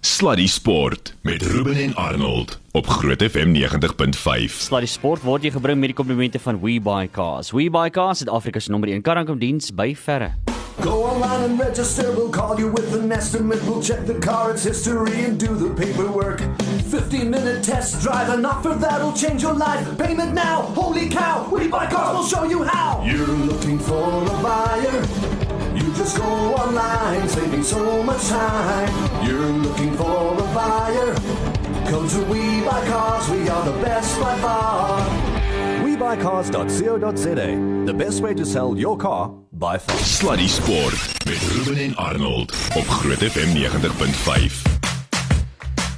Sluddy Sport met Ruben en Arnold op Groot FM 90.5. Sluddy Sport word jy gebring met die komplimente van WeBuyCars. WeBuyCars is Afrika se nommer 1 karrankomdiens by verre. Go online and register. We'll call you with an estimate. We'll check the car, its history, and do the paperwork. 15 minute test drive, an offer that'll change your life. Payment now, holy cow! We buy cars, we'll show you how. You're looking for a buyer. Just go online, saving so much time. You're looking for a buyer. Come to We Buy Cars, we are the best by far. WeBuyCars.co.za, the best way to sell your car by far. Sluddy Sport met Ruben en Arnold op Groot FM 90.5.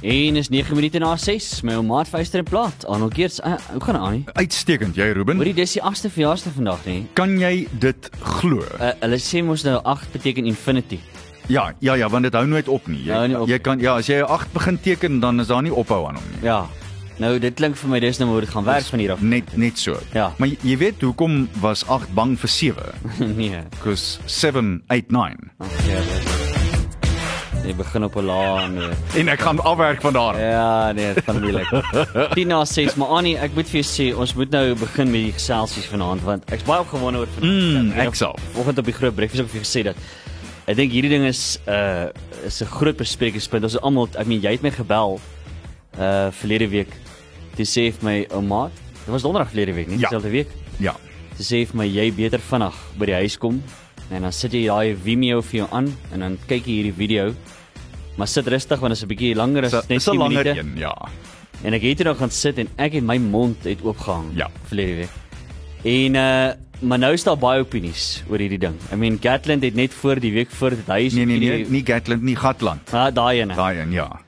En is 9 minute na 6. My maat Vyster en plat. Arnold Geerts, uh, hoe gaan dit aan? Uitstekend, jy Ruben. Hoorie, dis die 8ste verjaarsdag vandag, nê? Kan jy dit glo? Uh, hulle sê mos nou 8 beteken infinity. Ja, ja, ja, want dit hou nooit op nie. Jy, Hou nie op jy nie. kan ja, as jy 8 begin teken, dan is daar nie ophou aan hom nie. Ja. Nou dit klink vir my dis nou hoe dit gaan werk van hier af. Net net so. Ja. Maar jy, jy weet hoekom was 8 bang vir 7? nee. Because 7 8 9. Ag, Ja, dit- jy begin op 'n laag nee. En ek gaan afwerk van daar. Ja, nee, dit gaan moeilik. 10 na 6, maar Annie, ek moet vir jou sê, ons moet nou begin met die geselsies vanaand want ek's baie opgewonde oor vanaand. Mm, ek sal. Vanoggend op die groot breakfast ook vir jou gesê dat ek dink hierdie ding is uh is 'n groot besprekingspunt. Ons almal, I mean, jy het my gebel uh verlede week te sê vir my ouma, dit was donderdag verlede week, nie Ja. dieselfde week. Ja. Te sê vir my jy beter vinnig by die huis kom en dan sit jy daai Vimeo vir jou aan en dan kyk jy hierdie video. Maar sit rustig want dit is 'n bietjie langer as So, net is 'n 10 langer minute. een, ja. En ek het hier nou gaan sit en ek het my mond het oopgehang Ja. verlede week. En uh maar nou is daar baie opinies oor hierdie ding. I mean Gatland het net voor die week voor dit hy is Nee nee nee, hierdie- nie Gatland nie, Gatland. Ah, daai ene. Daai een, ja.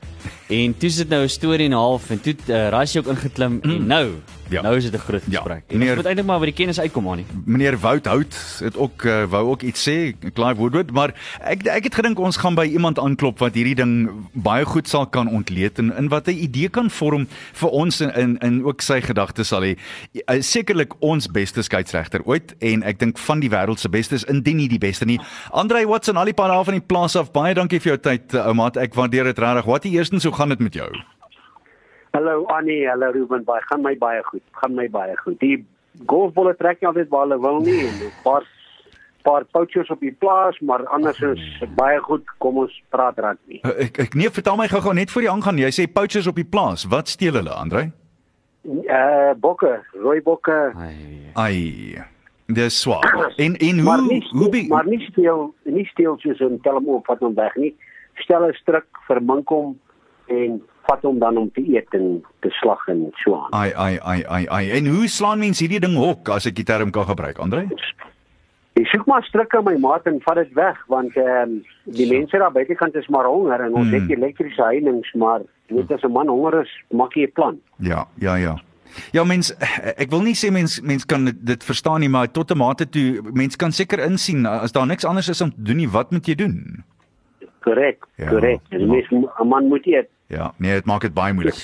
En toe sit nou 'n storie en 'n half en toe uh, Rassie ook ingeklim en nou Ja. nou is dit 'n groot Ja. gesprek. En Meneer- ons moet eintlik maar by die kennis uitkom aan nie. Meneer Wout Hout het ook uh, wou ook iets sê, Clive Woodward, maar ek ek het gedink ons gaan by iemand aanklop wat hierdie ding baie goed sal kan ontleed en in wat 'n idee kan vorm vir ons in in, in ook sy gedagtes sal hê. Uh, Sekerlik ons beste skeieregter ooit en ek dink van die wêreld se bestes indien nie die beste nie. Andre Watson al die paar daar van die plaas af. Baie dankie vir jou tyd, ou maat. Ek waardeer dit regtig. Wat eerstens, hoe gaan dit met jou? Hallo Annie, hallo Ruben, baie gaan my baie goed. Gaan my baie goed. Die golfbolle trek nie altyd waar hulle wil nie en 'n paar paar poutjies op die plaas, maar anders is baie goed. Kom ons praat rugby. Uh, ek ek nee, vertel my gou-gou net voor die aangaan. Jy sê poachers op die plaas. Wat steel hulle, Andre? Uh bokke, rooi bokke, Ai. Ai. Dis swaar. En en maar hoe nie hoe be, maar nie steel, nie steel soos 'n tel hom op vat hom weg nie. Stel 'n stryk vermink hom en vat hom dan om te eet en te slag en so aan. ai ai ai ai ai. En hoe slaan mense hierdie ding hok as ek die term kan gebruik, Andre? Ek soek maar strikke my maat en vat dit weg want ehm um, die mense daar buitekant is maar honger en ons Mm. het elektriese heininge maar weet as 'n man honger is, maak jy 'n plan. Ja, ja, ja. Ja mens ek wil nie sê mens mens kan dit, verstaan nie, maar tot 'n mate toe mens kan seker insien as daar niks anders is om te doen nie, wat moet jy doen? Korrek, Ja. korrek. En mens 'n man moet eet. Ja, nee, dit maak dit baie moeilik.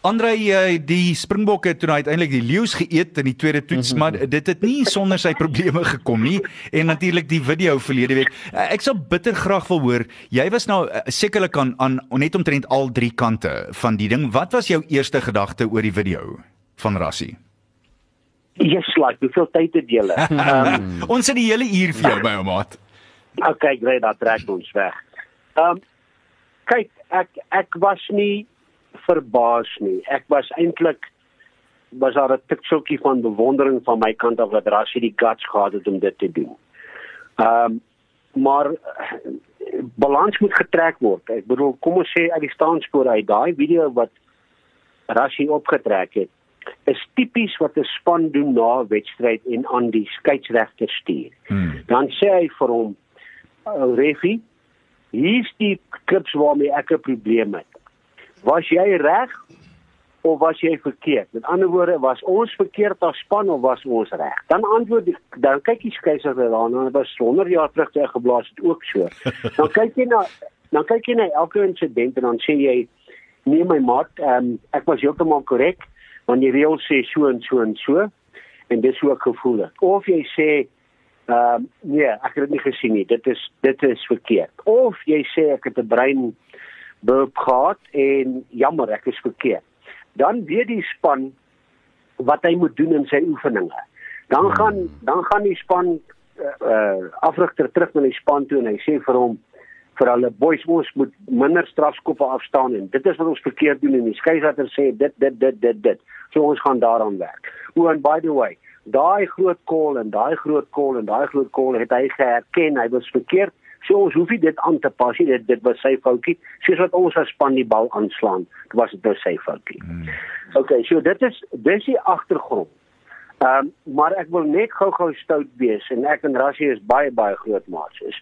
Andre, eh, die Springbokke het toe nou uiteindelik die leeu's geëet in die tweede toets, maar dit het nie sonder sy probleme gekom nie en natuurlik die video verlede week. Eh, Ek sou bitter graag wil hoor, jy was nou eh, sekerlik aan aan net omtrent al drie kante van die ding. Wat was jou eerste gedagte oor die video van Rassie? Yes, like, hoeveel tyd het julle? Ehm Ons het die hele uur vir jou, my ou maat. okay, great, dat trek ons weg. Ehm um, kyk, ek ek was nie verbaas nie. Ek was eintlik was daar 'n tikseltjie van bewondering van my kant af dat Rassie die guts gehad het om dit te doen. Ehm um, maar balans moet getrek word. Ek bedoel, kom ons sê uit die staanspoor uit daai video wat Rassie opgetrek het, is tipies wat 'n span doen na 'n wedstryd en aan die skeieregter stuur. Hmm. Dan sê hy vir hom, "Ou Refie, hier's die klips waarmee ek 'n probleem het. Was jy reg of was jy verkeerd? Met ander woorde, was ons verkeerd as span of was ons reg?" Dan antwoord die, dan kyk die skeieregter daarna en dit was 100 jaar terug toe hy geblaas het ook so. Dan kyk jy na dan kyk jy na elke insident en dan sê jy, "Nee my maat, um, ek was heeltemal korrek." want die reël sê so en so en so en dis hoe ek gevoel het. Of jy sê ehm um, nee, ek het dit nie gesien nie. Dit is dit is verkeerd. Of jy sê ek het 'n brein behoop gehad en jammer ek is verkeerd. Dan weet die span wat hy moet doen in sy oefeninge. Dan gaan dan gaan die span uh, uh afrigter terug na die span toe en hy sê vir hom vir hulle boys ons moet minder strafskoppe afstaan en dit is wat ons verkeerd doen en die skeieregter sê dit dit dit dit dit so ons gaan daaraan werk. O and by the way, daai groot call en daai groot call en daai groot call het hy geherken hy was verkeerd. So ons hoef nie dit aan te pas nie. Dit dit was sy foutjie. Soos wat ons as span die bal aanslaan, dit was dit nou sy foutjie. Hmm. Okay, so dit is dis die agtergrond. Ehm um, maar ek wil net gou-gou stout wees en ek en Rassie is baie baie groot maats is.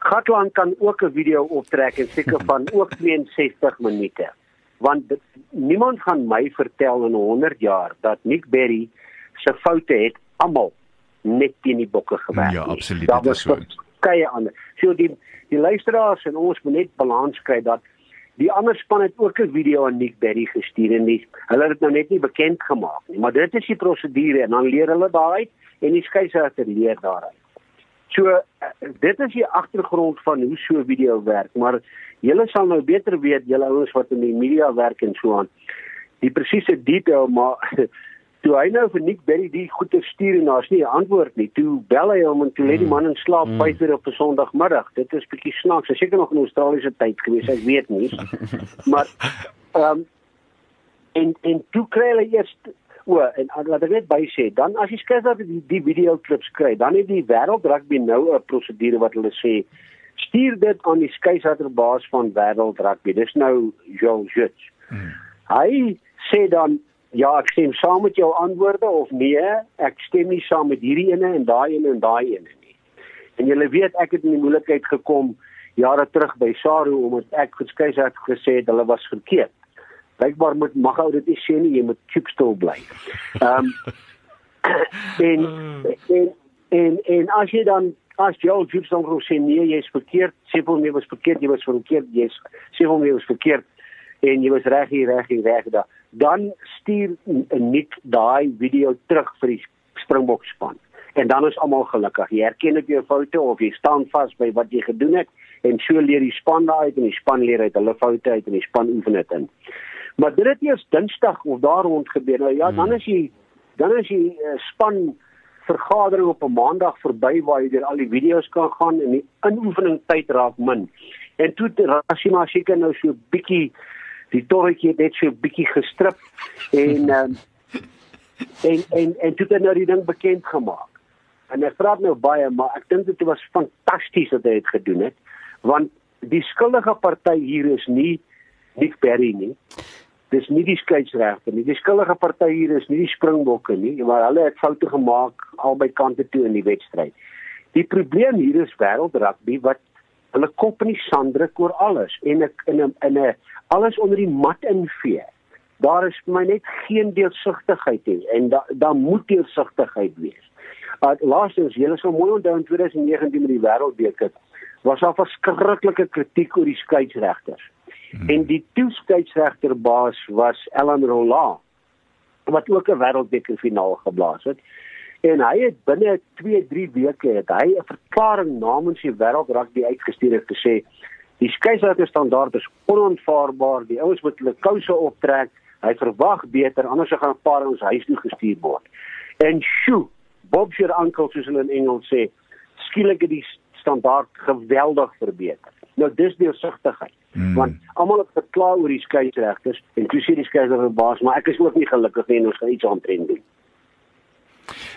Gatland kan ook 'n video optrek en seker van ook 62 minute. Want dit, niemand gaan my vertel in 100 jaar dat Nick Berry se foute het almal net teen die bokke gewerk. Ja, absoluut. Daar was verskeie ander. So die die luisteraars en ons moet net balans kry dat die ander span het ook 'n video aan Nick Berry gestuur en die, hulle het dit nou net nie bekend gemaak nie, maar dit is die prosedure en dan leer hulle daaruit en die skeieregter leer daaruit. So dit is die agtergrond van hoe so 'n video werk, maar julle sal nou beter weet, julle ouens wat in die media werk en so aan. Die presiese detail, maar toe hy nou vir Nick Berry die goeie stuur en daar's nie 'n antwoord nie. Toe bel hy hom en toe lê die man in slaap 5 uur op 'n Sondagmiddag. Dit is bietjie snaaks. Hy seker nog in Australiese tyd gewees, ek weet nie. Maar ehm um, en en toe kry hy eers o en laat ek net by sê, dan as jy skryf dat die, die video klips kry, dan het die wêreld rugby nou 'n prosedure wat hulle sê stuur dit aan die skeieregterbaas van wêreld rugby. Dis nou Joel Judge. Hmm. Hy sê dan ja, ek stem saam met jou antwoorde of nee, ek stem nie saam met hierdie ene en daai ene en daai ene nie. En jy weet ek het in die moeilikheid gekom jare terug by Saru omdat ek geskei het gesê het hulle was verkeerd. Blykbaar moet mag ou dit nie sê nie, jy moet chipstil bly. Ehm um, en, en en en as jy dan as jy al chipstil sê nee, jy's verkeerd, sê hom jy was verkeerd, jy was verkeerd, jy's sê hom jy was verkeerd en jy was reg hier, reg hier, reg daar dan stuur 'n nik daai video terug vir die Springbok span. En dan is almal gelukkig. Jy erken op jou foute of jy staan vas by wat jy gedoen het en so leer die span daai uit en die span leer uit hulle foute uit en die span oefen dit in. Maar dit het eers Dinsdag of daar rond gebeur. Nou ja, dan is jy dan is jy uh, span vergadering op 'n maandag verby waar jy deur al die video's kan gaan en die inoefening tyd raak min. En toe Rashima seker nou so 'n bietjie die torretjie het net so 'n bietjie gestrip en um, en en en toe het nou die ding bekend gemaak. En ek praat nou baie, maar ek dink dit was fantasties wat hy het gedoen het, want die skuldige party hier is nie Nick Berry nie. Dis nie die skeieregter nie. Die skuldige party hier is nie die Springbokke nie, maar hulle het foute gemaak albei kante toe in die wedstryd. Die probleem hier is wêreldrugby wat hulle kop in die sand druk oor alles en ek in 'n in 'n alles onder die mat invee. Daar is vir my net geen deelsigtigheid nie en daar da moet deelsigtigheid wees. Uh, laastens, julle sou mooi onthou in 2019 met die Wêreldbeker was daar verskriklike kritiek oor die skeieregters. Hmm. En die toeskeieregterbaas was Ellen Roland wat ook 'n Wêreldbeker finaal geblaas het. En hy het binne 2-3 weke het hy 'n verklaring namens die Wêreldrugby uitgestuur en gesê Die skeieregter standaard is onaanvaarbaar. Die ouens moet hulle kouse optrek. Hy verwag beter anders gaan 'n paar ons huis toe gestuur word. En sjo, Bob se oom soos hulle in Engels sê, skielik het die standaard geweldig verbeter. Nou dis deursigtigheid. Hmm. Want almal het gekla oor die skeieregters en toe sê die skeieregter baas, maar ek is ook nie gelukkig nie en ons gaan iets aantrend doen.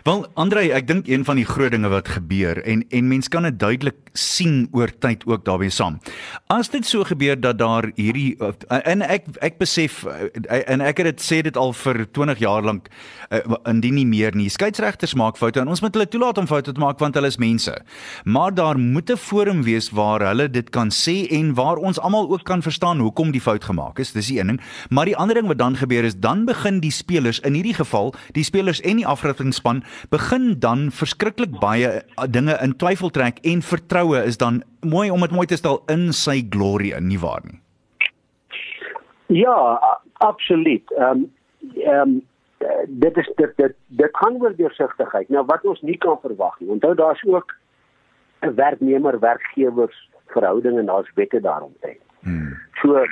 Wel Andre, ek dink een van die groot dinge wat gebeur en en mens kan dit duidelik sien oor tyd ook daarbey saam. As dit so gebeur dat daar hierdie en ek ek besef en ek het dit sê dit al vir 20 jaar lank indien nie meer nie. Skeieregters maak foute en ons moet hulle toelaat om foute te maak want hulle is mense. Maar daar moet 'n forum wees waar hulle dit kan sê en waar ons almal ook kan verstaan hoekom die fout gemaak is. Dis die een ding. Maar die ander ding wat dan gebeur is dan begin die spelers in hierdie geval, die spelers en die afrigtingspan begin dan verskriklik baie uh, dinge in twyfel trek en vertroue is dan mooi om dit mooi te stel in sy glorie in nie waar nie. Ja, absoluut. Ehm um, ehm um, dit is dit dit dit gaan oor deursigtigheid. Nou wat ons nie kan verwag nie. Onthou daar's ook 'n werknemer werkgewers verhouding en daar's wette daaromtrent. Hmm. So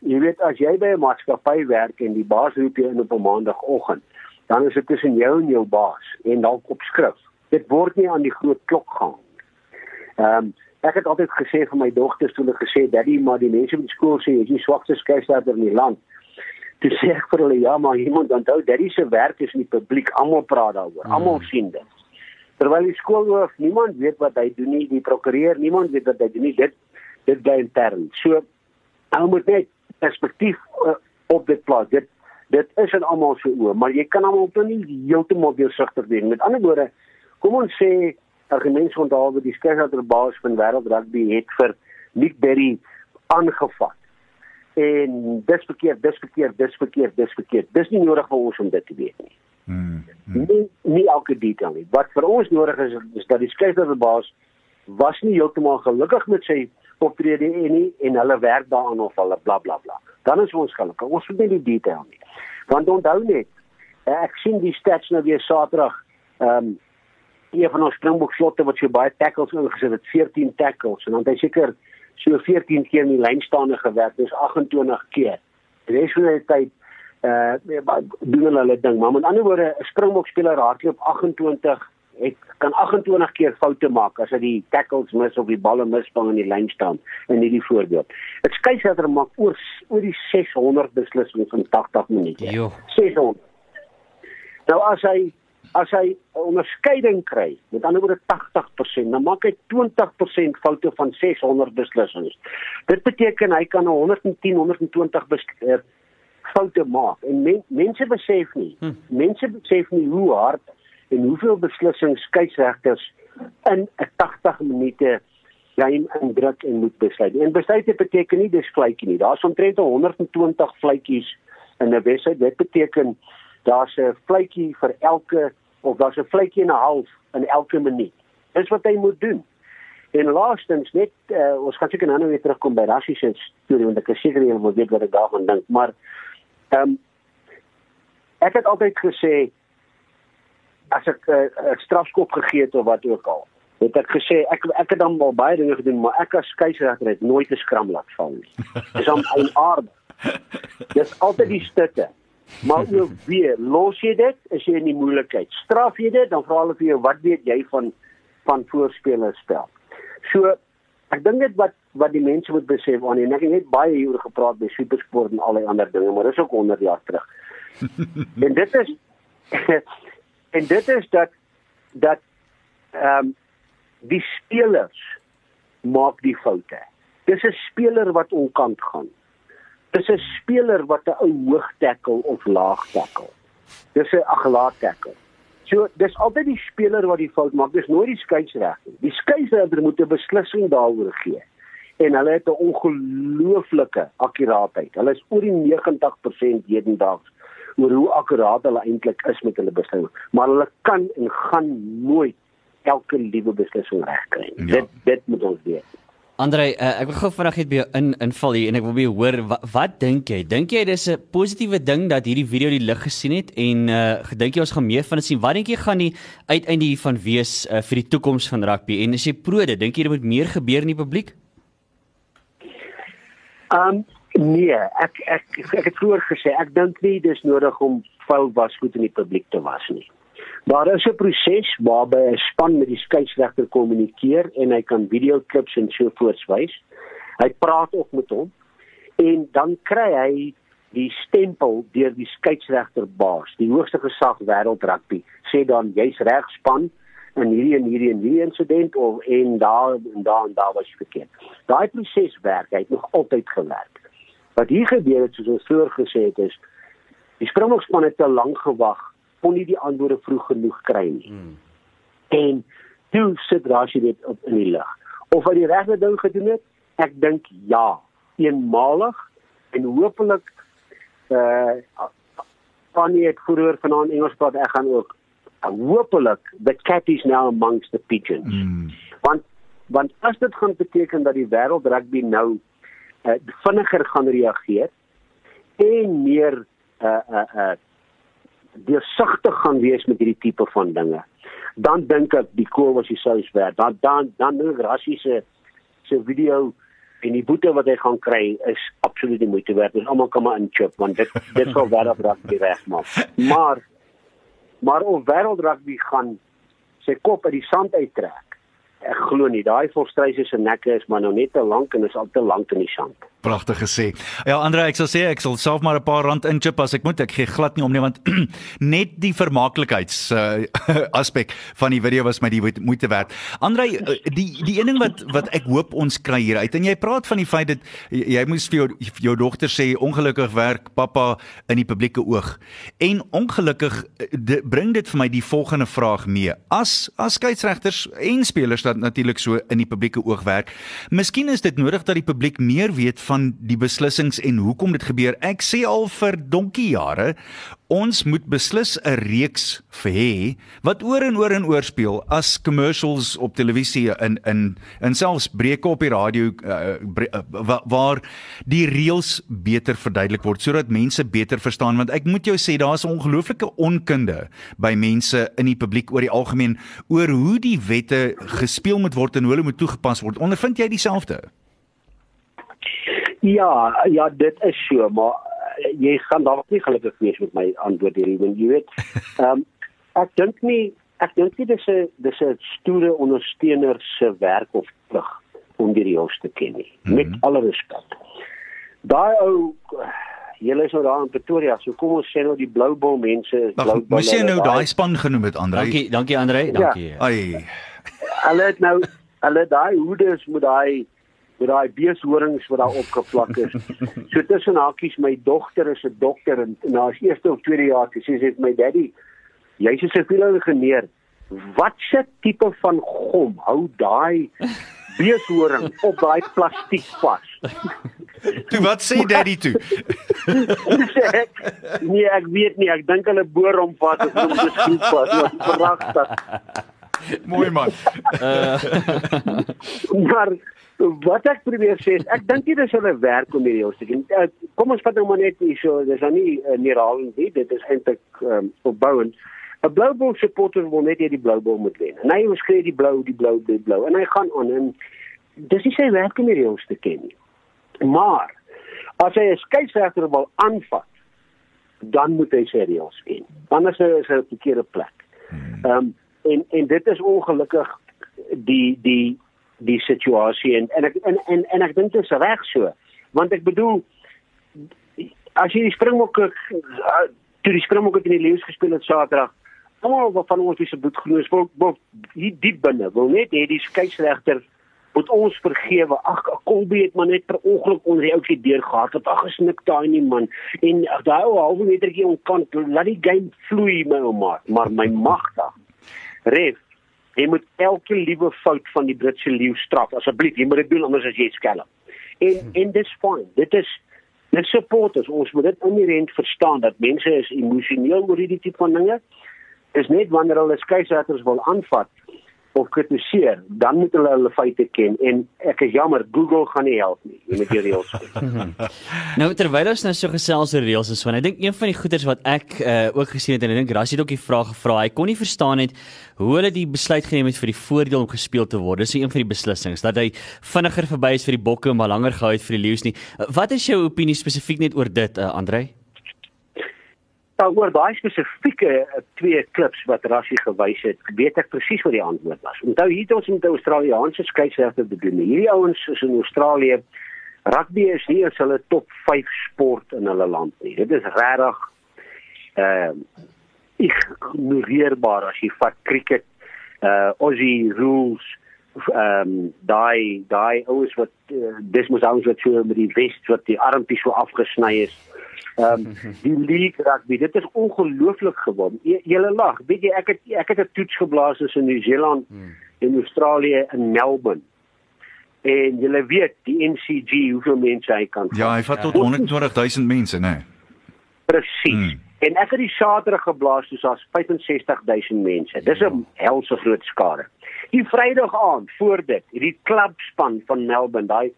jy weet as jy by 'n maatskappy werk en die baas roep jou in op 'n maandagooggend, dan is dit tussen jou en jou baas en dalk op skrif. Dit word nie aan die groot klok gehang. Ehm um, ek het altyd gesê vir my dogters toe hulle gesê daddy maar die mense op skool sê jy is die swakste skeiersleier in die land. Toe sê ek vir hulle ja maar iemand onthou daddy se werk is in die publiek, almal praat daaroor, almal sien dit. Terwyl die skoolhoof niemand weet wat hy doen nie, die prokureur niemand weet wat hy doen nie. Dit dit bly intern. So ou moet net perspektief uh, op dit plaas. Dit dit is in almal se oë, maar jy kan almal op nie heeltemal deursigtig wees. Met ander woorde, kom ons sê argumente onthou die skeiersleier van wêreld rugby het vir Nick Berry aangevat. En dis verkeerd, dis verkeerd, dis verkeerd, dis verkeerd. Dis nie nodig vir ons om dit te weet nie. Mm. mm. Nie nie elke detail nie. Wat vir ons nodig is is dat die skeiersleier was nie heeltemal gelukkig met sy optrede en nie en hulle werk daaraan of hulle bla bla bla. Dan is ons gelukkig. Ons moet nie die detail nie. Want onthou net, ek sien die stats nou weer Saterdag. Ehm um, een van ons Springbok slotte wat so baie tackles ingesit het, 14 tackles en dan het hy seker so 14 keer in die lynstaande gewerk, dis 28 keer. Die res van die tyd uh doen hulle ding, maar met ander woorde, 'n Springbok speler hardloop 28 ek kan 28 keer foute maak as hy die tackles mis of die balle misvang in die lyn staan in hierdie voorbeeld. Dit skeiersrechter maak oor oor die 600 beslissings in 80 minute. Jo. 600. Nou as hy as hy 'n onderskeiding kry, met ander woorde 80%, dan maak hy 20% foute van 600 beslissings. Dit beteken hy kan 110, 120 beslissings foute maak en men, mense besef nie. Hm. Mense besef nie hoe hard en hoeveel beslissings skeieregters in 'n 80 minute game indruk en moet besluit. En besluit beteken nie dis vletjie nie. Daar's omtrent 120 vletjies in 'n wedstryd. Dit beteken daar's 'n vletjie vir elke of daar's 'n vletjie en 'n half in elke minuut. Dis wat hy moet doen. En laastens net uh, ons gaan seker nou weer terugkom by rassiese storie want ek is seker jy moet weet wat ek daarvan dink, maar ehm um, ek het altyd gesê as ek 'n uh, uh, strafskop gegee het of wat ook al. Het ek gesê ek ek het dan al baie dinge gedoen, maar ek as skeieregter het nooit 'n skram laat val nie. Dis om in aard. Dis altyd die stutte. Maar jy weer, los jy dit, is jy in die moeilikheid. Straf jy dit, dan vra hulle vir jou, wat weet jy van van voorspelers spel? So ek dink dit wat wat die mense moet besef aan en ek het net baie hieroor gepraat by Supersport en al die ander dinge, maar dis ook 100 jaar terug. en dit is en dit is dat dat ehm um, die spelers maak die foute. Dis 'n speler wat onkant gaan. Dis 'n speler wat 'n ou hoog tackle of laag tackle. Dis 'n aglaat tackle. So dis altyd die speler wat die fout maak. Dis nooit die skeieregter. Die skeieregter moet 'n beslissing daaroor gee. En hulle het 'n ongelooflike akkuraatheid. Hulle is oor die 90% hedendaags oor hoe akkuraat hulle eintlik is met hulle beslissing, maar hulle kan en gaan nooit elke liewe beslissing regkry nie. Ja. Dit dit moet ons weet. Andre, uh, ek wil gou vanaand net by jou in inval hier en ek wil by jou hoor wat, wat dink jy? Dink jy dis 'n positiewe ding dat hierdie video die lig gesien het en uh gedink jy ons gaan meer van dit sien? Wat dink jy gaan die uiteinde hiervan wees uh, vir die toekoms van rugby? En as jy prode, dink jy dit moet meer gebeur in die publiek? Um Nee, ek ek ek het vroeër gesê ek dink nie dis nodig om vuil wasgoed in die publiek te was nie. Daar is 'n proses waarby 'n span met die skeieregter kommunikeer en hy kan videoklips en so voorts wys. Hy praat ook met hom en dan kry hy die stempel deur die skeieregter baas, die hoogste gesag wêreld rugby. Sê dan jy's reg span en hierdie en hierdie en hierdie insident of en daar en daar en daar was verkeerd. Daai proses werk, hy het nog altyd gewerk. Wat hier gebeur het soos ons vroeër gesê het is die Springbokspan het te lank gewag, kon nie die antwoorde vroeg genoeg kry nie. Hmm. En toe sit Rashi dit op in die lig. Of hy die regte ding gedoen het? Ek dink ja, eenmalig en hopelik uh eh, van nie ek vroeër vanaand Engels praat ek gaan ook hopelik the cat is now amongst the pigeons. Hmm. Want want as dit gaan beteken dat die wêreld rugby nou uh, vinniger gaan reageer en meer uh uh uh deursigtig gaan wees met hierdie tipe van dinge. Dan dink ek die kool was die sous werd. Dan dan dan nou Rassie se video en die boete wat hy gaan kry is absoluut nie moeite werd. Ons almal kan maar inchip want dit dit sal wêreld rugby regmaak. Maar maar of wêreld rugby gaan sy kop uit die sand uittrek. Ek glo nie daai volstryse se nekke is maar nou net te lank en is al te lank in die sand. Pragtig gesê. Ja, Andre, ek sal sê ek sal self maar 'n paar rand inchip as ek moet. Ek gee glad nie om nie want net die vermaaklikheids uh, aspek van die video was my die moeite werd. Andre, uh, die die een ding wat wat ek hoop ons kry hier uit en jy praat van die feit dat jy moes vir jou jou dogter sê ongelukkig werk pappa in die publieke oog. En ongelukkig de, bring dit vir my die volgende vraag mee. As as skeieregters en spelers dat natuurlik so in die publieke oog werk, miskien is dit nodig dat die publiek meer weet van van die beslissings en hoekom dit gebeur. Ek sê al vir donkie jare, ons moet beslis 'n reeks hê wat oor en oor en oor speel as commercials op televisie in in in selfs breuke op die radio uh, bre, uh, waar die reëls beter verduidelik word sodat mense beter verstaan want ek moet jou sê daar's 'n ongelooflike onkunde by mense in die publiek oor die algemeen oor hoe die wette gespeel moet word en hoe hulle moet toegepas word. Ondervind jy dieselfde? Ja, ja, dit is so, maar uh, jy gaan dalk nie gelukkig wees met my antwoord hierdie, want jy weet, ehm um, ek dink nie ek dink nie dis 'n dis 'n stoere ondersteuner se werk of plig om die reëls te ken nie. Mm -hmm. Met alle respek. Daai ou Julle is nou daar in Pretoria, so kom ons sê nou die Blou Bull mense is Blou Bull. Moes jy nou daai span genoem het, Andre? Dankie, dankie Andre, dankie. Ja. Ai. Hulle het nou hulle daai hoedes met daai met daai beeshorings wat daar opgeplak is. So tussen hakies my dogter is 'n dokter en na haar eerste of tweede jaar sê sy vir my daddy, jy's 'n siviele ingenieur. Wat se tipe van gom hou daai beeshoring op daai plastiek vas? Toe wat sê daddy toe? sê, nee, ek weet nie, ek dink hulle boor hom vas of hom geskiet vas. Wat pragtig. Mooi man. Uh. maar wat ek probeer sê is ek dink nie dis hulle werk om hierdie hoes te doen. Uh, kom ons vat nou maar net hierso, dis nou nie uh, neerhalend nie, dit is eintlik um, opbouend. 'n Blou Bull supporter wil net hê die Blou Bull moet wen. En hy skree die blou, die blou, die blou en hy gaan aan en dis nie sy werk om hierdie hoes te ken nie. Maar as hy 'n skeieregter wil aanvat, dan moet hy sy reëls ken. Anders is hy op 'n verkeerde plek. Hmm. Ehm um, en en dit is ongelukkig die die die situasie en en ek en en, en ek dink dit is reg so. Want ek bedoel as jy die springbokke toe die springbokke in die leeu's gespeel het Saterdag almal wat van ons se boet genoos wil, wil hier diep binne wil net hê die skeieregter moet ons vergewe. Ag Kolbe het maar net per ongeluk onder die ouetjie deurgehard het ag gesnik daai nie man. En daai ou halwe metertjie onkant laat die game vloei my ouma. Maar my magtig ref Jy moet elke liewe fout van die Britse leeu straf. Asseblief, jy moet dit doen anders as jy skelm. En hmm. en dis fyn. Dit is dis supporters. Ons moet dit inherent verstaan dat mense is emosioneel oor hierdie tipe van dinge. Is net wanneer hulle skeieregters wil aanvat of kritiseer, dan moet hulle hulle feite ken en ek is jammer Google gaan nie help nie. Jy moet die reëls ken. nou terwyl ons nou so gesels oor reëls is, want ek dink een van die goeters wat ek uh, ook gesien het en ek dink Rassie het ook die vraag gevra. Hy kon nie verstaan het hoe hulle die besluit geneem het vir die voordeel om gespeel te word. Dis een van die beslissings dat hy vinniger verby is vir die bokke maar langer gehou het vir die leeu's nie. Wat is jou opinie spesifiek net oor dit, uh, Andrej? Nou oor daai spesifieke uh, twee klips wat Rassie gewys het, weet ek presies wat die antwoord was. Onthou hier het ons met Australiese skeieregter te doen. Hierdie ouens is in Australië rugby is nie eens hulle top 5 sport in hulle land nie. Dit is regtig ehm uh, ignoreerbaar as jy vat cricket, uh Aussie rules ehm um, daai daai ouens wat uh, dis mos ouens wat so met die vest wat die armpies so afgesny is. Ehm um, die league rugby, dit is ongelooflik geword. Jy lag, weet jy ek het ek het 'n toets geblaas in Nieu-Seeland hmm. en Australië in Melbourne. En jy weet die NCG hoeveel mense hy kan. Ja, hy vat tot 120000 mense, né? Nee. Presies. Hmm. En ek het die Saterdag geblaas, dis daar's 65000 mense. Dis 'n helse groot skare. Die Vrydag aand voor dit, hierdie klubspan van Melbourne, daai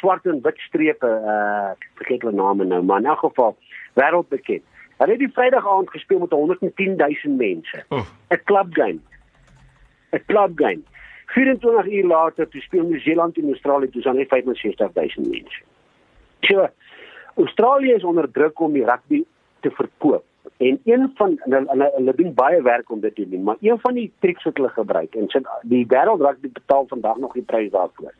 swart en wit strepe uh vergeet hulle name nou maar in elk geval wêreldbekend. Hulle het die Vrydag aand gespeel met 110 000 mense. 'n oh. Club game. 'n Club game. 24 uur later toe speel Nieu-Seeland en Australië toe aan net 65000 mense. So Australië is onder druk om die rugby te verkoop. En een van hulle hulle, hulle doen baie werk om dit te doen, maar een van die triks wat hulle gebruik en sit die wêreld rugby betaal vandag nog die prys daarvoor.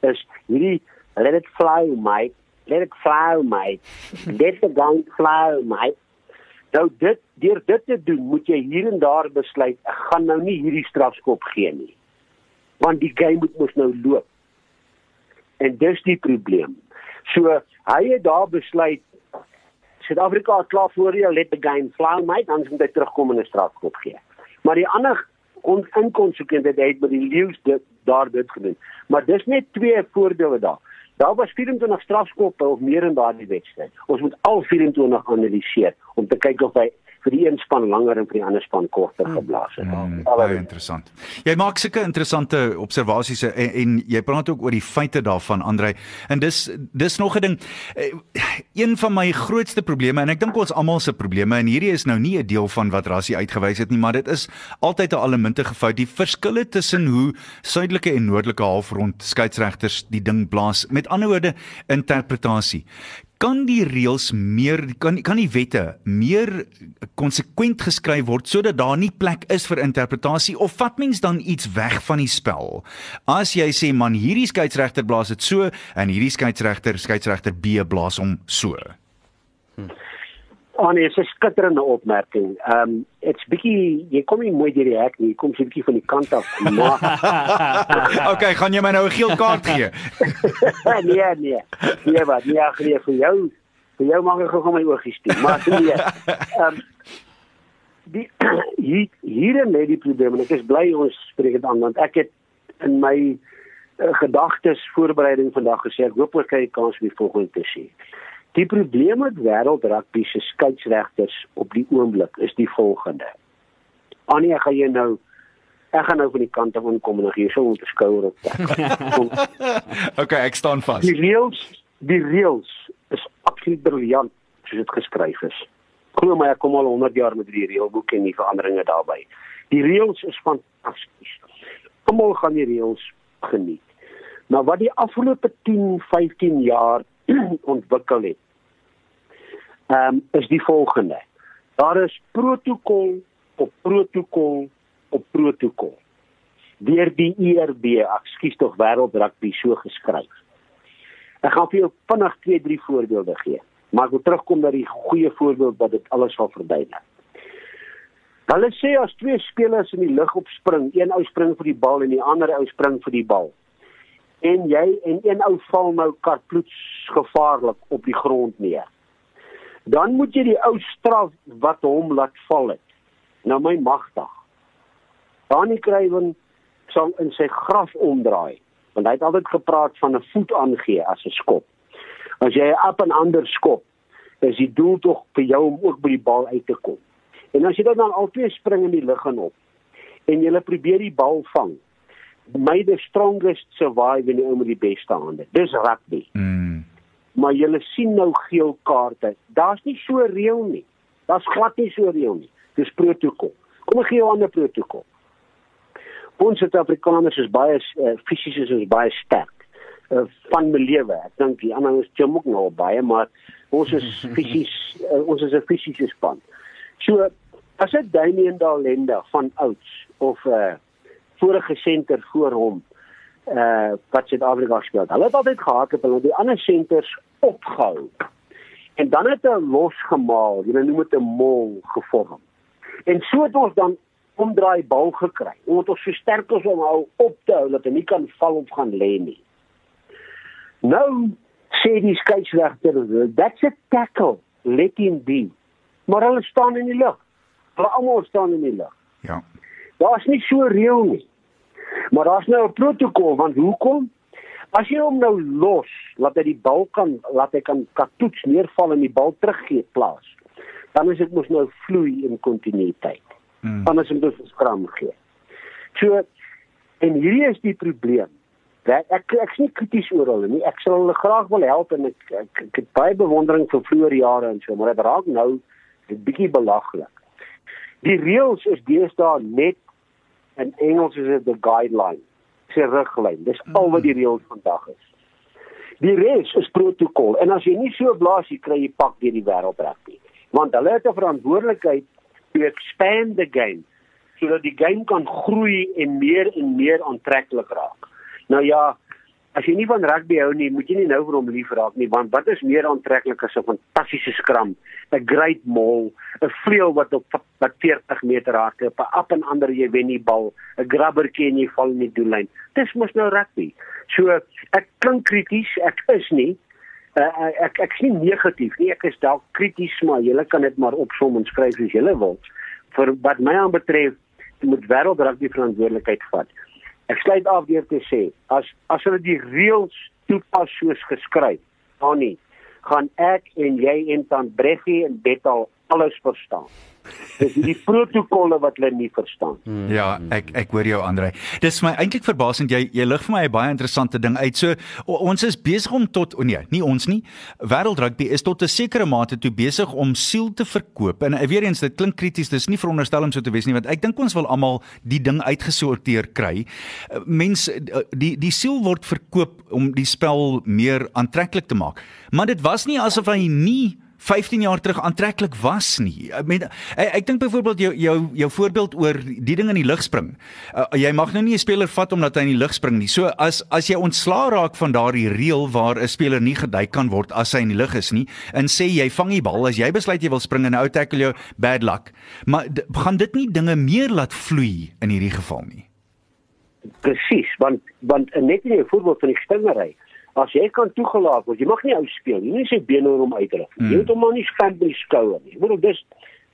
Is hierdie let it fly mate, let it fly mate. Let the gun fly mate. Nou dit deur dit te doen, moet jy hier en daar besluit, ek gaan nou nie hierdie strafskop gee nie. Want die game moet mos nou loop. En dis die probleem. So hy het daar besluit Suid-Afrika is klaar voor jou let the game fly mate dan moet hy terugkom en 'n strafskop gee. Maar die ander on inkonsekwente het by die leeu's dit daar dit gedoen. Maar dis net twee voorbeelde daar. Daar was 24 strafskoppe of meer in daardie wedstryd. Ons moet al 24 analiseer om te kyk of hy vir die een span langer en vir die ander span korter geblaas het. Mm, baie interessant. Jy maak sulke interessante observasies en, en jy praat ook oor die feite daarvan Andrei. En dis dis nog 'n ding. Eh, een van my grootste probleme en ek dink ons almal se probleme en hierdie is nou nie 'n deel van wat Rassie uitgewys het nie, maar dit is altyd 'n allemintige fout. Die verskille tussen hoe suidelike en noordelike halfrond skeieregters die ding blaas. Met ander woorde, interpretasie kan die reëls meer kan kan die wette meer konsekwent geskryf word sodat daar nie plek is vir interpretasie of vat mens dan iets weg van die spel as jy sê man hierdie skeieregter blaas dit so en hierdie skeieregter skeieregter B blaas hom so hm. Oh nee, dis 'n skitterende opmerking. Ehm um, dit's bietjie jy kom nie mooi deur die hek nie, jy kom so bietjie van die kant af. Maar Okay, gaan jy my nou 'n geel kaart gee? nee, nee. Nee, wat? Nee, ek gee vir jou. Vir jou mag ek gou my oogies toe. Maar nee. Ehm um, die hier hier lê die probleem en ek is bly ons spreek dit aan want ek het in my uh, gedagtes voorbereiding vandag gesê ek hoop ek kry 'n kans om die volgende te sê. Die probleem met wêreldrugby se skeieregters op die oomblik is die volgende. Annie, ek gaan jou nou ek gaan nou van die kant af inkom en gee so 'n skouer op. okay, ek staan vas. Die reëls, die reëls is absoluut briljant soos dit geskryf is. Glo my, ek kom al 100 jaar met die reëlboek en die veranderinge daarbey. Die reëls is fantasties. Almal gaan die reëls geniet. Maar wat die afgelope 10, 15 jaar ontwikkel het, um, is die volgende. Daar is protokol op protokol op protokol. Deur die ERB, ekskuus tog wêreldrugby so geskryf. Ek gaan vir jou vinnig twee drie voorbeelde gee, maar ek wil terugkom na die goeie voorbeeld wat dit alles sal verduidelik. Hulle sê as twee spelers in die lug opspring, een ou spring vir die bal en die ander ou spring vir die bal. En jy en een ou val nou kartploets gevaarlik op die grond neer dan moet jy die ou straf wat hom laat val het na my magtig. Dani Kruiven sal in sy graf omdraai want hy het altyd gepraat van 'n voet aangee as 'n skop. As jy 'n op en ander skop, is die doel tog vir jou om ook by die bal uit te kom. En as jy dan altyd spring in die lug en op en jy probeer die bal vang, may the strongest survive in die ou met die beste hande. Dis rugby. Mm maar jy sien nou geel kaarte. Daar's nie so reël nie. Daar's glad nie so reël nie. Dis protokol. Kom ek gee jou 'n ander protokol. Ons Suid-Afrikaners is baie uh, fisies is ons baie sterk. Uh, van my lewe. Ek dink die ander is jom ook nog baie, maar ons is fisies uh, ons is 'n fisiese span. So as dit Damien Dalenda van ouds of 'n uh, vorige senter voor hom uh wat Suid-Afrika speel. Hulle het altyd gehad het hulle die ander senters opgehou. En dan het hulle losgemaal, jy noem dit 'n mol gevorm. En so het ons dan omdraai bal gekry. Omdat ons so sterk is om hou op te hou dat hy nie kan val of gaan lê nie. Nou sê die skeieregter, that's a tackle, let him be. Maar hulle staan in die lug. Hulle almal staan in die lug. Ja. Daar's nie so reël nie. Maar daar's nou 'n protokol want hoekom? As jy hom nou los, laat hy die bal kan laat hy kan katoets neerval en die bal teruggee plaas. Dan is dit mos nou vloei in kontinuïteit. Hmm. Anders moet ons skram gee. So en hierdie is die probleem. Ek ek is nie krities oor hulle nie. Ek sal hulle graag wil help en ek ek, ek het baie bewondering vir vroeë jare en so, maar dit raak nou 'n bietjie belaglik. Die reëls is deesdae net in Engels is dit the guideline. Se riglyn. Dis al wat die reël vandag is. Die res is protokol en as jy nie so blaas jy kry jy pak deur die wêreld reg nie. Want hulle het 'n verantwoordelikheid to expand the game sodat die game kan groei en meer en meer aantreklik raak. Nou ja, as jy nie van rugby hou nie, moet jy nie nou vir hom lief raak nie, want wat is meer aantreklik as 'n fantastiese skram, 'n great maul, 'n vleuel wat op wat 40 meter hardloop, 'n up en ander jy wen die bal, 'n grabbertjie en jy val in die doellyn. Dis mos nou rugby. So ek klink krities, ek is nie uh, ek ek sien negatief nie, ek is dalk krities, maar julle kan dit maar opsom en skryf as julle wil. Vir wat my aanbetref, moet wêreldrugby verantwoordelikheid vat. Ek sluit af deur te sê as as hulle die reëls toepas soos geskryf, dan nie gaan ek en jy en tant Breggie en Betal alles verstaan. Dis die protokolle wat hulle nie verstaan. Hmm. Ja, ek ek hoor jou Andre. Dis my eintlik verbasend jy jy lig vir my 'n baie interessante ding uit. So o, ons is besig om tot o nee, nie ons nie. Wêreldrugby is tot 'n sekere mate toe besig om siel te verkoop. En uh, weer eens dit klink krities, dis nie veronderstel om so te wees nie, want ek dink ons wil almal die ding uitgesorteer kry. Uh, Mense uh, die die siel word verkoop om die spel meer aantreklik te maak. Maar dit was nie asof hy nie 15 jaar terug aantreklik was nie. Ek meen ek, ek dink byvoorbeeld jou jou jou voorbeeld oor die ding in die lug spring. Uh, jy mag nou nie 'n speler vat omdat hy in die lug spring nie. So as as jy ontslaa raak van daardie reël waar 'n speler nie gedui kan word as hy in die lug is nie en sê jy vang die bal as jy besluit jy wil spring en ou tackle jou bad luck. Maar gaan dit nie dinge meer laat vloei in hierdie geval nie? Presies, want want net in die voorbeeld van die stingery as jy kan toegelaat word, jy mag nie ou speel nie. Jy nie sy bene oor hom uitdruk. Mm. Jy moet hom maar nie stamp in die skouer nie. Ek bedoel dis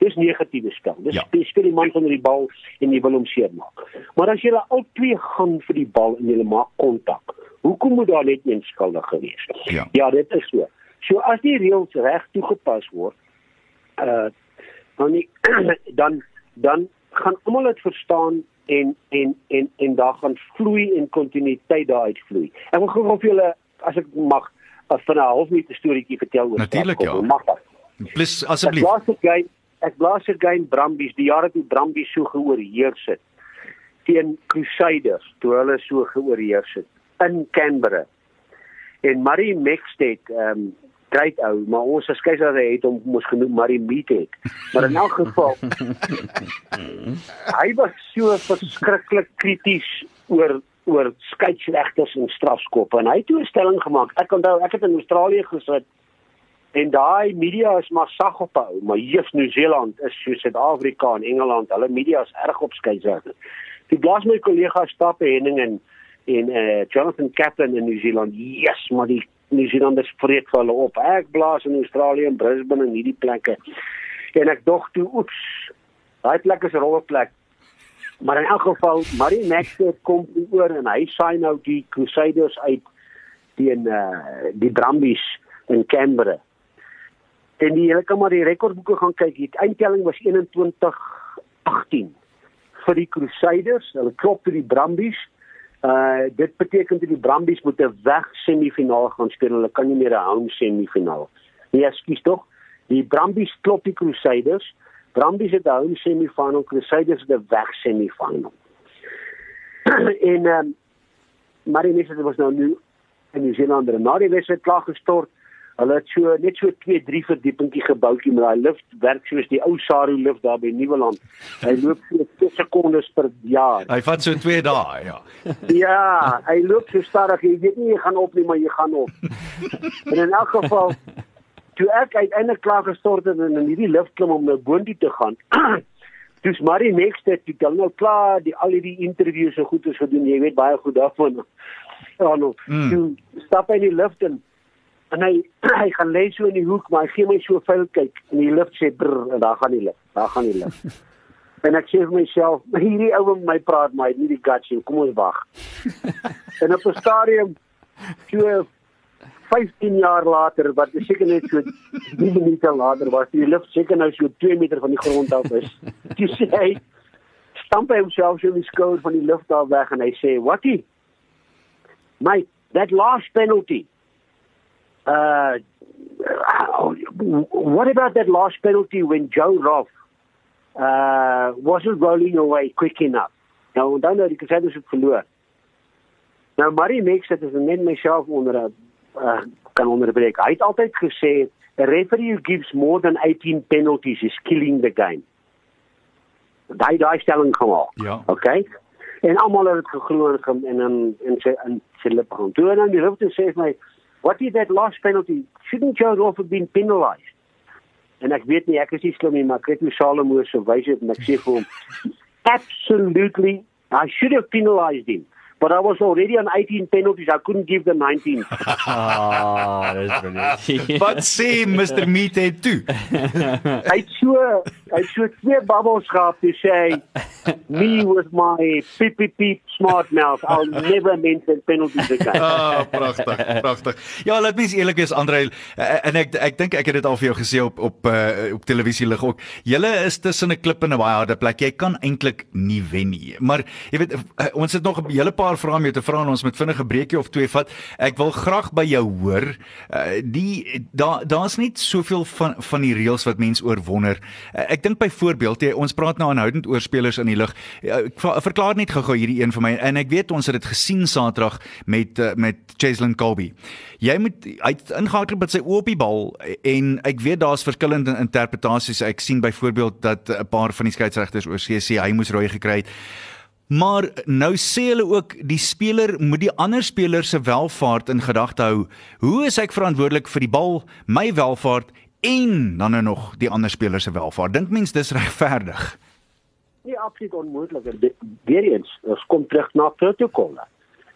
dis negatiewe spel. Dis ja. speel die man van die bal en jy wil hom seermaak. Maar as jy al twee gaan vir die bal en jy maak kontak, hoekom moet daar net een skuldige wees? Ja. ja, dit is so. So as die reëls reg toegepas word, uh dan nie, dan dan gaan almal dit verstaan en en en en daar gaan vloei en kontinuïteit daar uitvloei. Ek wil gou vir julle as ek mag as van 'n halfminute storieetjie vertel oor Natuurlik ja. Mag dat. Plus asseblief. Ek blaas dit gou. Ek blaas gou in Brambies, die jare toe Brambies so geoorheers het teen Crusaders, toe hulle so geoorheers het in Canberra. En Marie Mexted, ehm um, great ou, maar ons as keiser het hom mos genoem Marie Meeted. Maar in elk geval hy was so verskriklik krities oor oor skeieregters en strafskoppe en hy het 'n stelling gemaak. Ek onthou ek het in Australië gesit en daai media is maar sag op hou, maar hier in Nieu-Seeland is so Suid-Afrika en Engeland, hulle media is erg op skeieregters. Die blaas my kollega Stappe Henning en en uh, Jonathan Kaplan in Nieu-Seeland. Yes, maar die Nieu-Seelanders spreek vir hulle op. Ek blaas in Australië en Brisbane en hierdie plekke. En ek dog toe, oeps, daai plek is 'n rolplek. Maar in elk geval, Marie Maxter kom oor en hy saai nou die Crusaders uit teen uh die Brumbies in Canberra. En die hele kan maar die rekordboeke gaan kyk. Die eindtelling was 21-18 vir die Crusaders. Hulle klop vir die Brumbies. Uh dit beteken dat die Brumbies moet 'n weg semifinaal gaan speel. Hulle kan nie meer 'n home semifinaal. Nee, ekskuus tog. Die Brumbies klop die Crusaders. Brumbies het 'n home semifinal, Crusaders het 'n weg semifinal. en ehm um, maar die mense was nou nu in die Zeeland en na die wedstryd klaar gestort. Hulle het so net so 2, 3 verdiepingkie gebouetjie met daai lift werk soos die ou Saru lift daar by Nieuweland. Hy loop so 2 sekondes per jaar. Hy vat so 2 dae, ja. ja, hy loop so stadig, jy weet nie jy gaan op nie, maar jy gaan op. en in elk geval toe ek uiteindelik klaar gestort het en in hierdie lift klim om na boontoe te gaan. Dis maar die nekste toe dan nou klaar die al hierdie interviews so goed is gedoen. Jy weet baie goed daarvan. Ja, nou, mm. toe stap hy in die lift en en hy hy gaan lê so in die hoek, maar hy gee my so vuil kyk en die lift sê brr en daar gaan die lift. Daar gaan die lift. en ek sê vir myself, hierdie ou met my praat maar hy het nie die guts nie. Kom ons wag. en op 'n stadium toe 15 jaar later wat seker net so 3 minute later was die lug seker nou so 2 meter van die grond af is. Jy sê hy stamp hy homself so in die skouer van die lug daar weg en hy sê what he mate that last penalty uh what about that last penalty when Joe Roth uh wasn't rolling away quick enough nou dan nou die Crusaders het verloor Nou Marie Mex het is net myself onder 'n uh, kan onderbreek. Hy het altyd gesê a referee who gives more than 18 penalties is killing the game. Daai daai stelling al. Ja. Okay? En almal het dit geglo en en in sy in sy lippe gaan. Toe dan die hoofde sê vir my, "What is that last penalty? Shouldn't Joe Roth have been penalized?" En ek weet nie ek is nie slim nie, maar ek het hoe Salomo se wysheid en ek sê vir hom, "Absolutely, I should have penalized him." But I was already on 18 penalties. I couldn't give the 19. Ah, dis brilliant. Wat sê Mr toe? hy het so hy het so twee babbels gehad te sê me with my peep peep peep smart mouth I'll never mention penalties again. Ah, pragtig, pragtig. Ja, laat mens eerlik wees Andre eh, en ek ek dink ek het dit al vir jou gesê op op uh, op televisie lig ook. Julle is tussen 'n klip en 'n baie harde plek. Jy kan eintlik nie wen nie. Maar jy weet uh, ons het nog 'n hele paar vrae om jou te vra en ons moet vinnige breekie of twee vat. Ek wil graag by jou hoor. Uh, die daar daar's net soveel van van die reëls wat mens oor wonder. Uh, ek dink byvoorbeeld jy ons praat nou aanhoudend oor spelers in die lug. Uh, va- verklaar net gou-gou hierdie een vir my en ek weet ons het dit gesien Saterdag met uh, met Cheslin Colby. Jy moet hy het ingehardloop met sy oë op die bal en ek weet daar's verskillende interpretasies. Ek sien byvoorbeeld dat 'n paar van die skeieregters oor sê hy moes rooi gekry het. Maar nou sê hulle ook die speler moet die ander speler se welfaart in gedagte hou. Hoe is ek verantwoordelik vir die bal, my welfaart en dan nou nog die ander speler se welfaart? Dink mens dis regverdig? Nee, absoluut onmoontlik. En dit- Weer eens, ons kom terug na protokolle.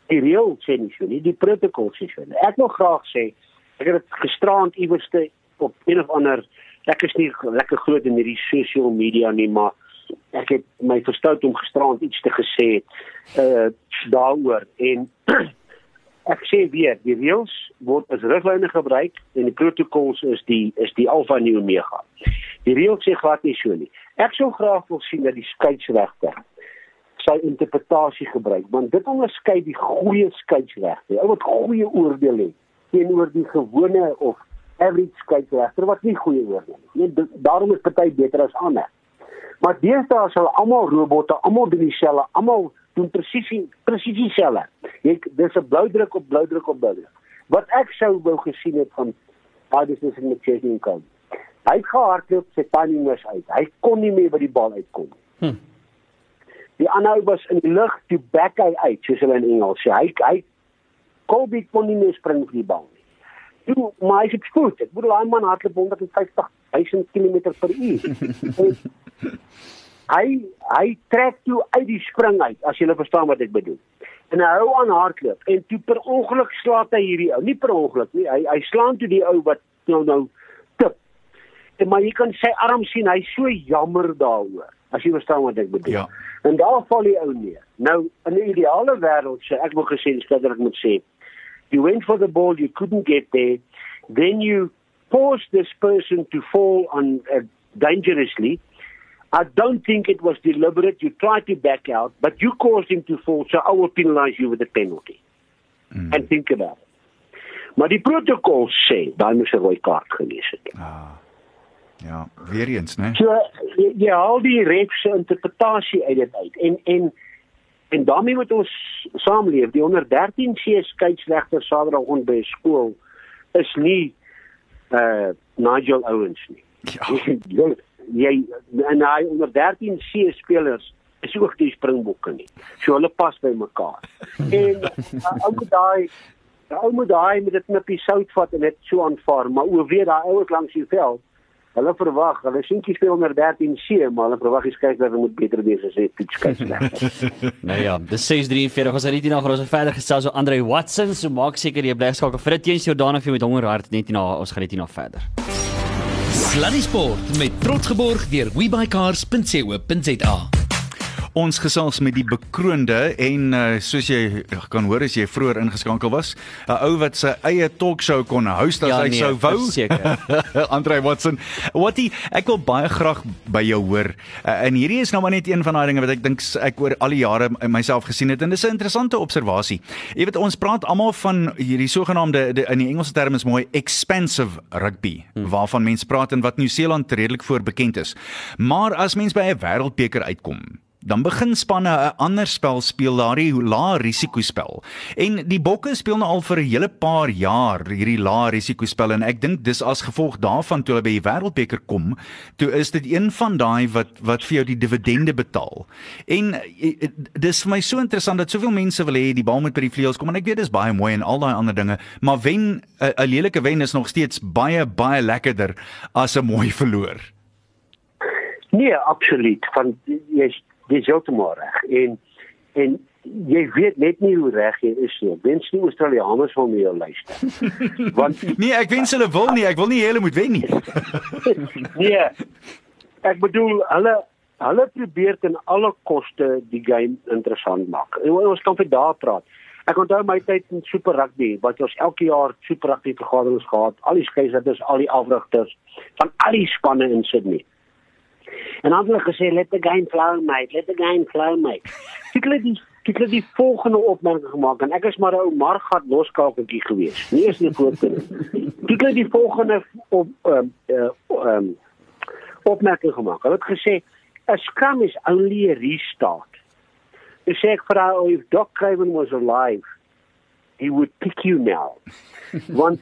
Die reël sê nie so nie, die protokol sê so. nie. Ek wil graag sê ek het dit gisterand iewerste op een of ander ek is nie lekker groot in hierdie social media nie, maar ek het my verstout om gisterand iets te gesê uh daaroor en ek sê weer, die reëls word as riglyne gebruik en die protokols is die is die alfa en omega. Die reëls sê glad nie so nie. Ek sou graag wil sien dat die skeieregter sy interpretasie gebruik want dit onderskei die goeie skeieregter, ou wat goeie oordeel het teenoor die gewone of average skeieregter wat nie goeie oordeel het nie. Nee, daarom is party beter as ander. Maar deesdae is hulle almal robotte, almal doen dieselfde, almal doen presies presies dieselfde. Jy dis 'n blou druk op blou druk op blou. Wat ek sou wou gesien het van daai beslissing met Chasing County. Hy het gehardloop, sy timing was uit. Hy kon nie meer by die bal uitkom nie. Hm. Die aanhou was in die lug toe back hy uit, soos hulle in Engels sê. Hy hy Kobe kon nie meer spring vir die bal nie. Toe maar hy het spoed. Ek bedoel daai man hardloop 150 000 km per uur. hy hy trek toe uit die spring uit, as jy verstaan wat ek bedoel. En hy hou aan hardloop en toe per ongeluk slaat hy hierdie ou. Nie per ongeluk nie. Hy hy slaan toe die ou wat nou nou tip. En maar jy kan sy arm sien, hy's so jammer daaroor. As jy verstaan wat ek bedoel. Ja. En daar val die ou neer. Nou in 'n ideale wêreld sê ek wil gesê dat ek moet sê you went for the ball you couldn't get there then you forced this person to fall on uh, dangerously I don't think it was deliberate you tried to back out but you caused him to fall so I will penalize you with a penalty mm. and think about it maar die protokol sê daai moes 'n rooi kaart gewees het Ja, weer eens, né? So jy, jy haal die ref se interpretasie uit dit uit en en en daarmee moet ons saamleef. Die onder 13 C skeieregter Saterdag on by skool is nie uh Nigel Owens nie. Ja. jy, en hy onder 13 C spelers is ook die springbokke nie. So hulle pas by mekaar. En uh, ou moet daai ou moet daai met dit knippie sout vat en dit so aanvaar, maar o weet daai ouens langs die veld Hulle verwag, hulle seentjie speel onder 13C, maar hulle verwag die skeieregter moet beter wees as hy toetskeieregter. Nou ja, dis 6:43. Ons het net hier nog ons verder gesels oor Andre Watson, so maak seker jy bly skakel vir dit teens Jordan of jy met honger hart net na ons gaan net na verder. Sluddy Sport met trots geborg deur webycars.co.za. Ons gesels met die bekroonde en uh, soos jy kan hoor as jy vroeër ingeskakel was, 'n ou wat sy eie talkshow kon host as Ja, hy nee, sou wou. verseker. Andre Watson, wat die ek wil baie graag by jou hoor. Uh, en hierdie is nou maar net een van daai dinge wat ek dink ek oor al die jare myself gesien het en dis 'n interessante observasie. Jy weet ons praat almal van hierdie sogenaamde die- in die Engelse term is mooi expensive rugby hmm. waarvan mense praat en wat Nieu-Seeland redelik voor bekend is. Maar as mens by 'n wêreldbeker uitkom, dan begin spanne 'n ander spel speel, daardie lae risiko spel. En die Bokke speel nou al vir 'n hele paar jaar hierdie lae risiko spel en ek dink dis as gevolg daarvan toe hulle by die Wêreldbeker kom, toe is dit een van daai wat wat vir jou die dividende betaal. En eh, dis vir my so interessant dat soveel mense wil hê die bal moet by die vleuels kom en ek weet dis baie mooi en al daai ander dinge, maar wen 'n lelike wen is nog steeds baie baie lekkerder as 'n mooi verloor. Nee, absoluut. Van jy's jy's heeltemal reg. En en jy weet net nie hoe reg jy is nie. Wens nie Australiërs van my luister. Want Nee, ek wens hulle wil nie, ek wil nie hulle moet wen nie. nee. Ek bedoel hulle hulle probeer ten alle koste die game interessant maak. En ons kan vir daar praat. Ek onthou my tyd in Super Rugby, wat ons elke jaar Super Rugby vergaderings gehad, al die skeiersers, al die afrigters van al die spanne in Sydney. En dan het hulle gesê let the game flow mate, let the game flow mate. Ek het die ek het die volgende opmerking gemaak en ek is maar 'n ou margat loskakeltjie gewees. Nie eens nie voorkeur. Ek het die volgende op ehm um, uh, um, opmerking gemaak. Hulle het gesê 'n scrum is only a restart. Ek sê ek vra of Doc Craven was alive, he would pick you now. Want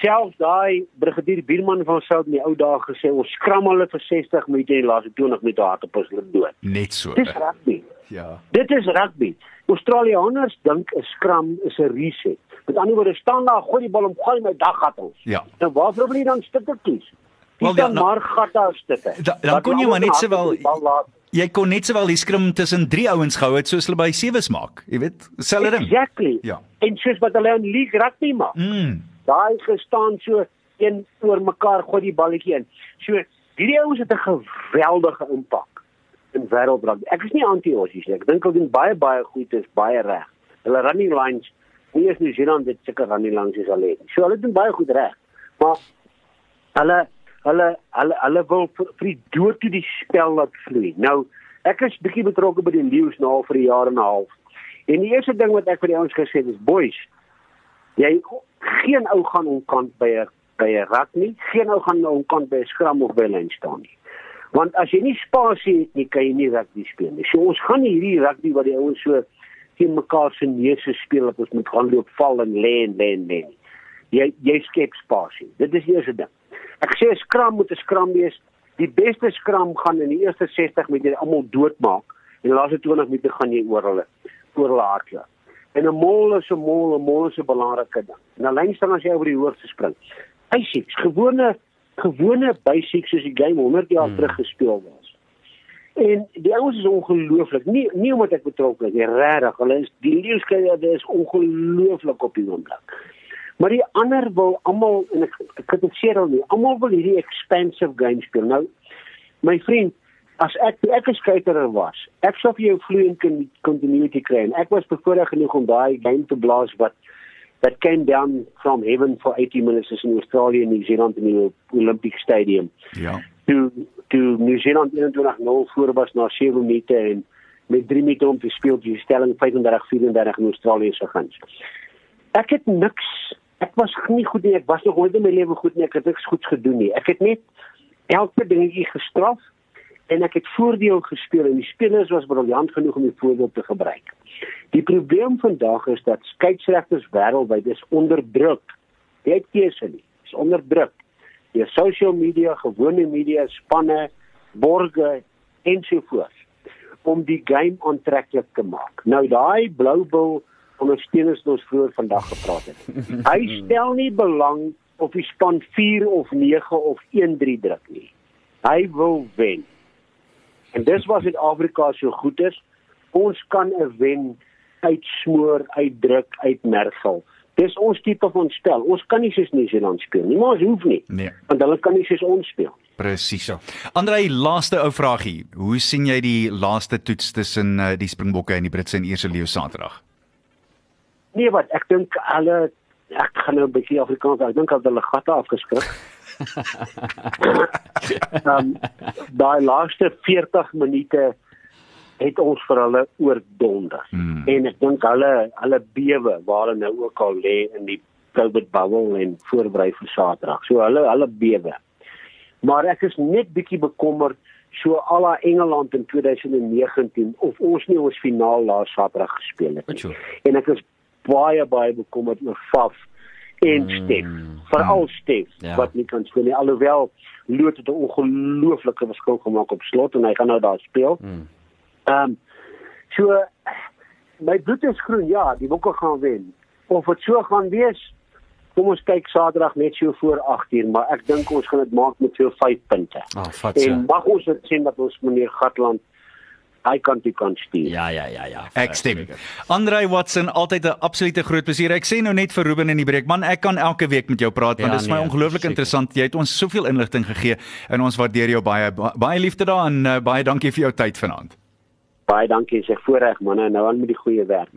selfs daai brigadier Bierman van Sout in die ou dae gesê ons skram hulle vir 60 minute en laaste 20 minute hardop as hulle dood. Net so. Dis rugby. Ja. Dit is rugby. Australiërs dink 'n skram is 'n reset. Met ander woorde staan daar, gooi die bal om, gooi my dag gat ons. Ja. Nou waar probeer jy dan stukke kies? Wel, ja, dan nou- maar gat daar stukke. Da- dan Laat kon jy maar net sowel- laat. Jy kon net sowel die skrim tussen drie ouens gehou het soos hulle by sewes maak. Jy weet, selfde ding. Exactly. Ja. En soos wat hulle in league rugby maak. Mm. Daai gestaan so een oor mekaar gooi die balletjie in. So hierdie ouens het 'n geweldige impak in wêreldrugby. Ek is nie anti-Aussies nie. Ek dink hulle doen baie baie goed, is baie reg. Hulle running lines, nie eens New Zealand het sulke running lines soos hulle het. So hulle doen baie goed reg. Maar hulle hulle hulle hulle wil vir, vir die dood toe die spel laat vloei. Nou, ek is bietjie betrokke by die leeu's nou al vir 'n jaar en 'n half. En die eerste ding wat ek vir die ouens gesê het is, boys, jy geen ou gaan onkant by 'n by 'n rak nie, geen ou gaan onkant by 'n skram of by 'n lyn staan nie. Want as jy nie spasie het nie, kan jy nie rugby speel nie. So ons gaan nie hierdie rugby wat die ouens so teen mekaar se neuse speel dat ons moet gaan loop val en lê en lê en lê. Jy jy skep spasie. Dit is die eerste ding. Ek sê 'n skram moet 'n skram wees. Die beste skram gaan in die eerste 60 minute almal doodmaak en die laaste 20 minute gaan jy oor hulle oor hulle hardloop. En 'n mol is 'n mol, 'n mol is 'n belangrike ding. En dan lyn staan as jy oor die hoogte spring. Basics, gewone gewone basics soos die game 100 jaar hmm. terug gespeel was. En die ouens is ongelooflik. Nie nie omdat ek betrokke is, nie, regtig. Hulle is die leeuskeier is ongelooflik op die oomblik. Maar die ander wil almal en ek ek kritiseer hulle nie. Almal wil hierdie expensive game speel. Nou my vriend, as ek ek 'n skater was, ek sou vir jou fluent con- continuity kry. En ek was bevoorreg genoeg om daai game te blaas wat that came down from heaven for 80 minutes in Australia and New Zealand in die Olympic Stadium. Ja. Toe toe New Zealand 21-0 voor was na 7 minute en met 3 minute om te speel die stelling 35-34 in Australië se guns. Ek het niks ek was nie goed nie, ek was nog nooit in my lewe goed nie, ek het niks goeds gedoen nie. Ek het net elke dingetjie gestraf en ek het voordeel gespeel en die spelers was briljant genoeg om die voordeel te gebruik. Die probleem vandag is dat skeieregters wêreldwyd is onder druk. Jy het keuse nie. Is onder druk. Deur social media, gewone media, spanne, borge ensovoorts om die game aantreklik te maak. Nou daai blou bil ondersteuners wat ons vroeër vandag gepraat het. Hy stel nie belang of die span 4 of 9 of 1-3 druk nie. Hy wil wen. En dis was dit Afrika so goed is. Ons kan 'n wen uitsmoor, uitdruk, uitmergel. Dis ons tipe van spel. Ons kan nie soos Nieu-Seeland speel nie, maar ons hoef nie. Nee. Want hulle kan nie soos ons speel. Presies so. Andrei, laaste ou vragie. Hoe sien jy die laaste toets tussen uh, die Springbokke en die Britse en Ierse leeu Saterdag? Nee, wat ek dink hulle ek gaan nou 'n bietjie Afrikaans, ek dink hulle gatte afgeskrik. Um, daai laaste 40 minute het ons vir hulle oordonder. Hmm. En ek dink hulle hulle bewe waar hulle nou ook al lê in die COVID bubble en voorberei vir Saterdag. So hulle hulle bewe. Maar ek is net bietjie bekommerd so ala Engeland in 2019 of ons nie ons finaal laas Saterdag gespeel het. Nie. En ek is baie baie bekommerd oor Faf en Stef, veral Stef Ja. wat nie kan speel nie alhoewel Loot het 'n ongelooflike verskil gemaak op slot en hy gaan nou daar speel. Ehm um, so my bloed is groen, ja, die Bokke gaan wen. Of dit so gaan wees, kom ons kyk Saterdag net so voor 8uur, maar ek dink ons gaan dit maak met so 5 punte. Ah, vat. En mag ons dit sien dat ons meneer Gatland hy kan toe kan stuur. Ja, ja, ja, ja. Ek stem. Andrei Watson altyd 'n absolute groot plesier. Ek sê nou net vir Ruben in die breek, man, ek kan elke week met jou praat want Ja, dit is my nee, ongelooflik interessant. Jy het ons soveel inligting gegee en ons waardeer jou baie Ba- baie liefde daar en uh, baie dankie vir jou tyd vanaand. Baie dankie, sê voorreg manne, nou aan met die goeie werk.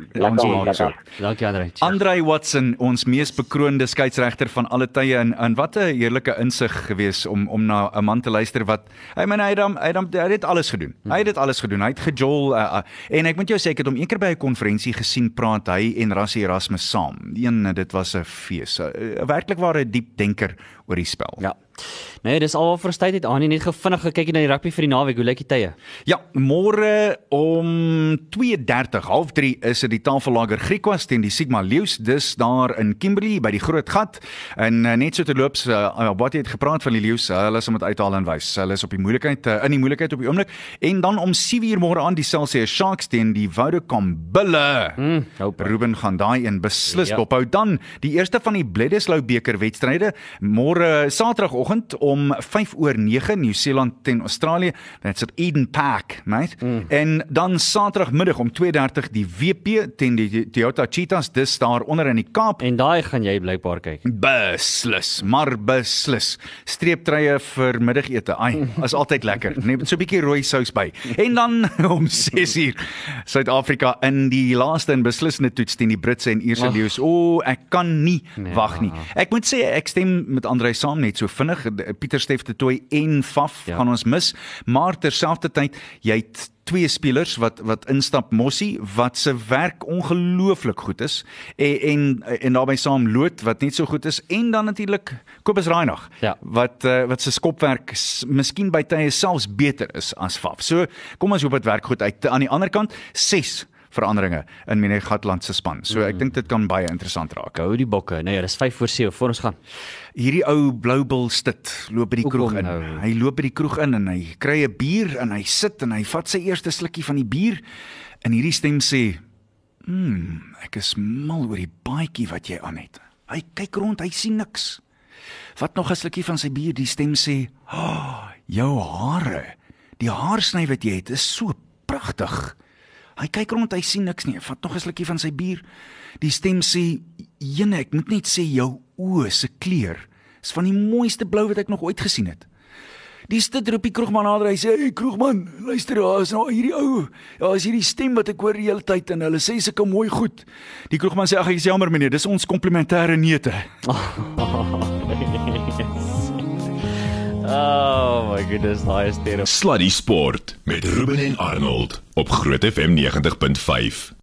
So. Dankie Andre. Andrei Watson, ons mees bekroonde skeieregter van alle tye en en wat 'n heerlike insig gewees om om na 'n man te luister wat hy meen hy het hom- hy het hom- hy het dit alles gedoen. Hy het dit alles gedoen. Hy het gejol uh, uh, en ek moet jou sê ek het hom eendag by 'n konferensie gesien praat hy en Rassie Erasmus saam. Een dit was 'n fees. 'n Werklik ware diep denker oor die spel. Ja. Nee, dis al vir tyd het Annie net gevinnig gekyk na die rugby vir die naweek. Hoe lyk die tye? Ja, môre om 2:30, half 3 is dit die Tafellager Griekwas teen die Sigma Leeu's. Dis daar in Kimberley by die Groot Gat. En uh, net so te loop, uh, wat jy het gepraat van die Leeu's, uh, hulle is om dit uithaal en wys. Hulle is op die moeilikheid uh, in die moeilikheid op die oomblik. En dan om 7:00 môre aan die Celsius Sharks teen die Vodacom Bulle. Mm. Ruben gaan daai een beslis Ja. dophou. Dan die eerste van die Bledisloe beker wedstryde môre Saterdagoggend om 5 oor 9 Nieu-Seeland teen Australië. That's at Eden Park, mate. Mm. En dan Saterdagmiddag om 2:30 die WP teen die Toyota Cheetahs dis daar onder in die Kaap. En daai gaan jy blykbaar kyk. Beslis, maar beslis. Streeptreie vir middagete. Ai, is altyd lekker. Net so 'n bietjie rooi sous by. En dan om 6uur Suid-Afrika in die laaste en beslissende toets teen die Britse en Ierse leeu's. O, ek kan nie Ja. wag nie. Ek moet sê ek stem met Andrei saam net so vinnig. Pieter Steff de Tooi en Faf Ja. gaan ons mis, maar terselfdertyd jy het twee spelers wat wat instap Mossie wat se werk ongelooflik goed is en en, en daarbey saam Loot wat net so goed is en dan natuurlik Kobus Reinagh Ja. wat uh, wat se skopwerk miskien by tye selfs beter is as Faf. So kom ons hoop dit werk goed uit. Aan die ander kant 6 veranderinge in Mine Gatland se span. So ek dink dit kan baie interessant raak. Gou die bokke. Nee, dis 5 voor 7 voor ons gaan. Hierdie ou bloubil stit loop by die kroeg in. nou? Hy loop by die kroeg in en hy kry 'n bier en hy sit en hy vat sy eerste slukkie van die bier en hierdie stem sê: "Mmm, ek is mal oor die baadjie wat jy aan het." Hy kyk rond, hy sien niks. Vat nog 'n slukkie van sy bier, die stem sê: "Ah, oh, jou hare. Die haarsny wat jy het is so pragtig." Hy kyk rond, hy sien niks nie. Hy vat nog 'n slukkie van sy bier. Die stem sê: "Jene, ek moet net sê jou oë se kleur is van die mooiste blou wat ek nog ooit gesien het." Die stit roep die kroegman nader. Hy sê: "Hey kroegman, luister, daar is nou hierdie ou. Ja, is hierdie stem wat ek hoor die hele tyd en hulle sê sulke mooi goed." Die kroegman sê: "Ag, ek is jammer meneer, dis ons komplementêre neute." Oh my goodness, daai is terrible. Sluddy Sport met Ruben en Arnold op Groot FM 90.5.